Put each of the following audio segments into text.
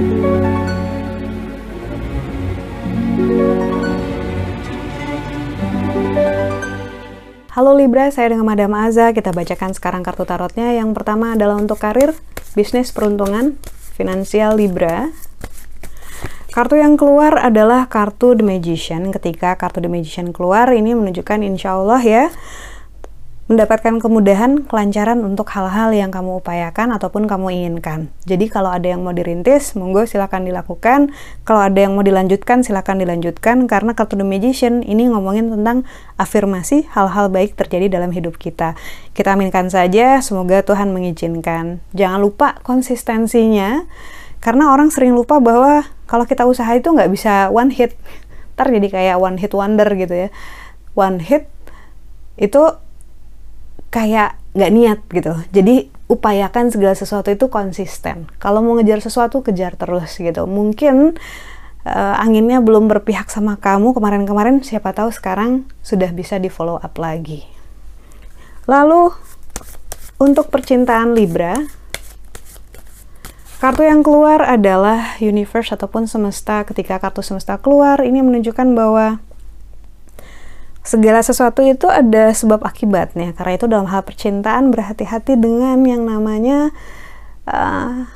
Halo Libra, saya dengan Madam Aza. Kita bacakan sekarang kartu tarotnya. Yang pertama adalah untuk karir, bisnis, peruntungan, finansial Libra. Kartu yang keluar adalah kartu The Magician. Ketika kartu The Magician keluar, ini menunjukkan insya Allah ya, mendapatkan kemudahan, kelancaran untuk hal-hal yang kamu upayakan ataupun kamu inginkan. Jadi kalau ada yang mau dirintis, monggo silahkan dilakukan. Kalau ada yang mau dilanjutkan, silahkan dilanjutkan. Karena kartu The Magician ini ngomongin tentang afirmasi hal-hal baik terjadi dalam hidup kita. Kita aminkan saja, semoga Tuhan mengizinkan. Jangan lupa konsistensinya, karena orang sering lupa bahwa kalau kita usaha itu nggak bisa one hit. Ntar jadi kayak one hit wonder gitu ya. One hit itu kayak nggak niat gitu. Jadi upayakan segala sesuatu itu konsisten. Kalau mau ngejar sesuatu kejar terus gitu. Mungkin uh, anginnya belum berpihak sama kamu kemarin-kemarin, siapa tahu sekarang sudah bisa di follow up lagi. Lalu untuk percintaan Libra, kartu yang keluar adalah universe ataupun semesta. Ketika kartu semesta keluar, ini menunjukkan bahwa segala sesuatu itu ada sebab akibatnya. Karena itu dalam hal percintaan berhati-hati dengan yang namanya uh,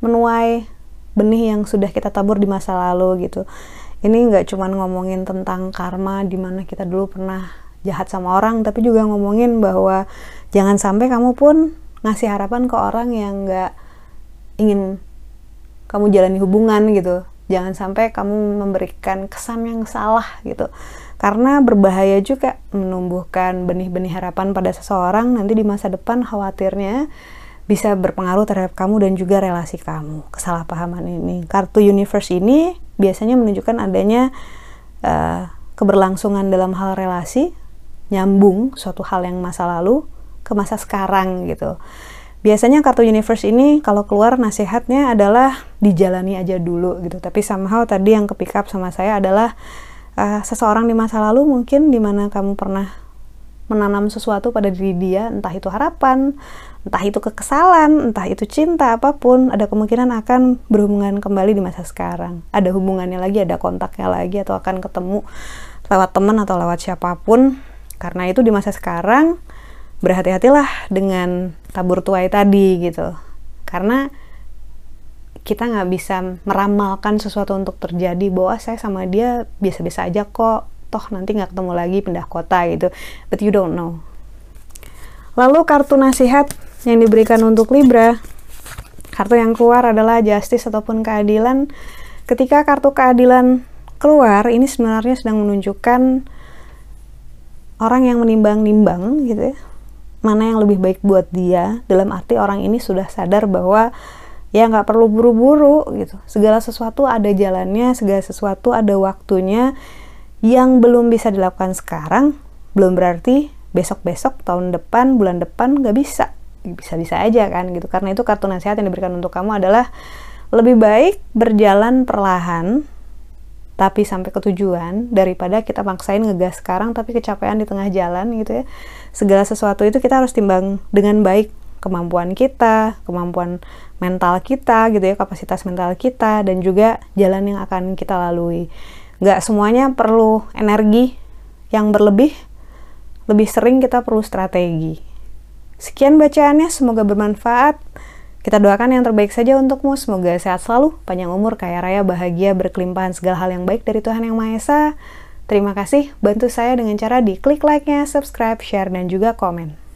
menuai benih yang sudah kita tabur di masa lalu gitu. Ini nggak cuma ngomongin tentang karma di mana kita dulu pernah jahat sama orang, tapi juga ngomongin bahwa jangan sampai kamu pun ngasih harapan ke orang yang nggak ingin kamu jalani hubungan gitu jangan sampai kamu memberikan kesan yang salah gitu. Karena berbahaya juga menumbuhkan benih-benih harapan pada seseorang nanti di masa depan khawatirnya bisa berpengaruh terhadap kamu dan juga relasi kamu. Kesalahpahaman ini. Kartu universe ini biasanya menunjukkan adanya uh, keberlangsungan dalam hal relasi nyambung suatu hal yang masa lalu ke masa sekarang gitu biasanya kartu universe ini kalau keluar nasihatnya adalah dijalani aja dulu gitu. Tapi somehow tadi yang kepick up sama saya adalah uh, seseorang di masa lalu mungkin di mana kamu pernah menanam sesuatu pada diri dia entah itu harapan entah itu kekesalan entah itu cinta apa pun ada kemungkinan akan berhubungan kembali di masa sekarang. Ada hubungannya lagi ada kontaknya lagi atau akan ketemu lewat teman atau lewat siapa pun. Karena itu di masa sekarang berhati-hatilah dengan tabur tuai tadi gitu. Karena kita nggak bisa meramalkan sesuatu untuk terjadi bahwa saya sama dia biasa-biasa aja kok. Toh nanti nggak ketemu lagi pindah kota gitu. But you don't know. Lalu kartu nasihat yang diberikan untuk Libra. Kartu yang keluar adalah justice ataupun keadilan. Ketika kartu keadilan keluar ini sebenarnya sedang menunjukkan orang yang menimbang-nimbang gitu ya mana yang lebih baik buat dia. Dalam arti orang ini sudah sadar bahwa ya nggak perlu buru-buru gitu. Segala sesuatu ada jalannya segala sesuatu ada waktunya yang belum bisa dilakukan sekarang belum berarti besok-besok tahun depan bulan depan nggak bisa. Bisa-bisa aja kan gitu. Karena itu kartu nasihat yang diberikan untuk kamu adalah lebih baik berjalan perlahan tapi sampai ke tujuan daripada kita maksain ngegas sekarang tapi kecapean di tengah jalan gitu ya. Segala sesuatu itu kita harus timbang dengan baik. Kemampuan kita kemampuan mental kita gitu ya kapasitas mental kita dan juga jalan yang akan kita lalui. Nggak semuanya perlu energi yang berlebih. Lebih sering kita perlu strategi. Sekian bacaannya semoga bermanfaat kita doakan yang terbaik saja untukmu, semoga sehat selalu, panjang umur, kaya raya, bahagia, berkelimpahan segala hal yang baik dari Tuhan Yang Maha Esa. Terima kasih, bantu saya dengan cara di klik like-nya, subscribe, share, dan juga komen.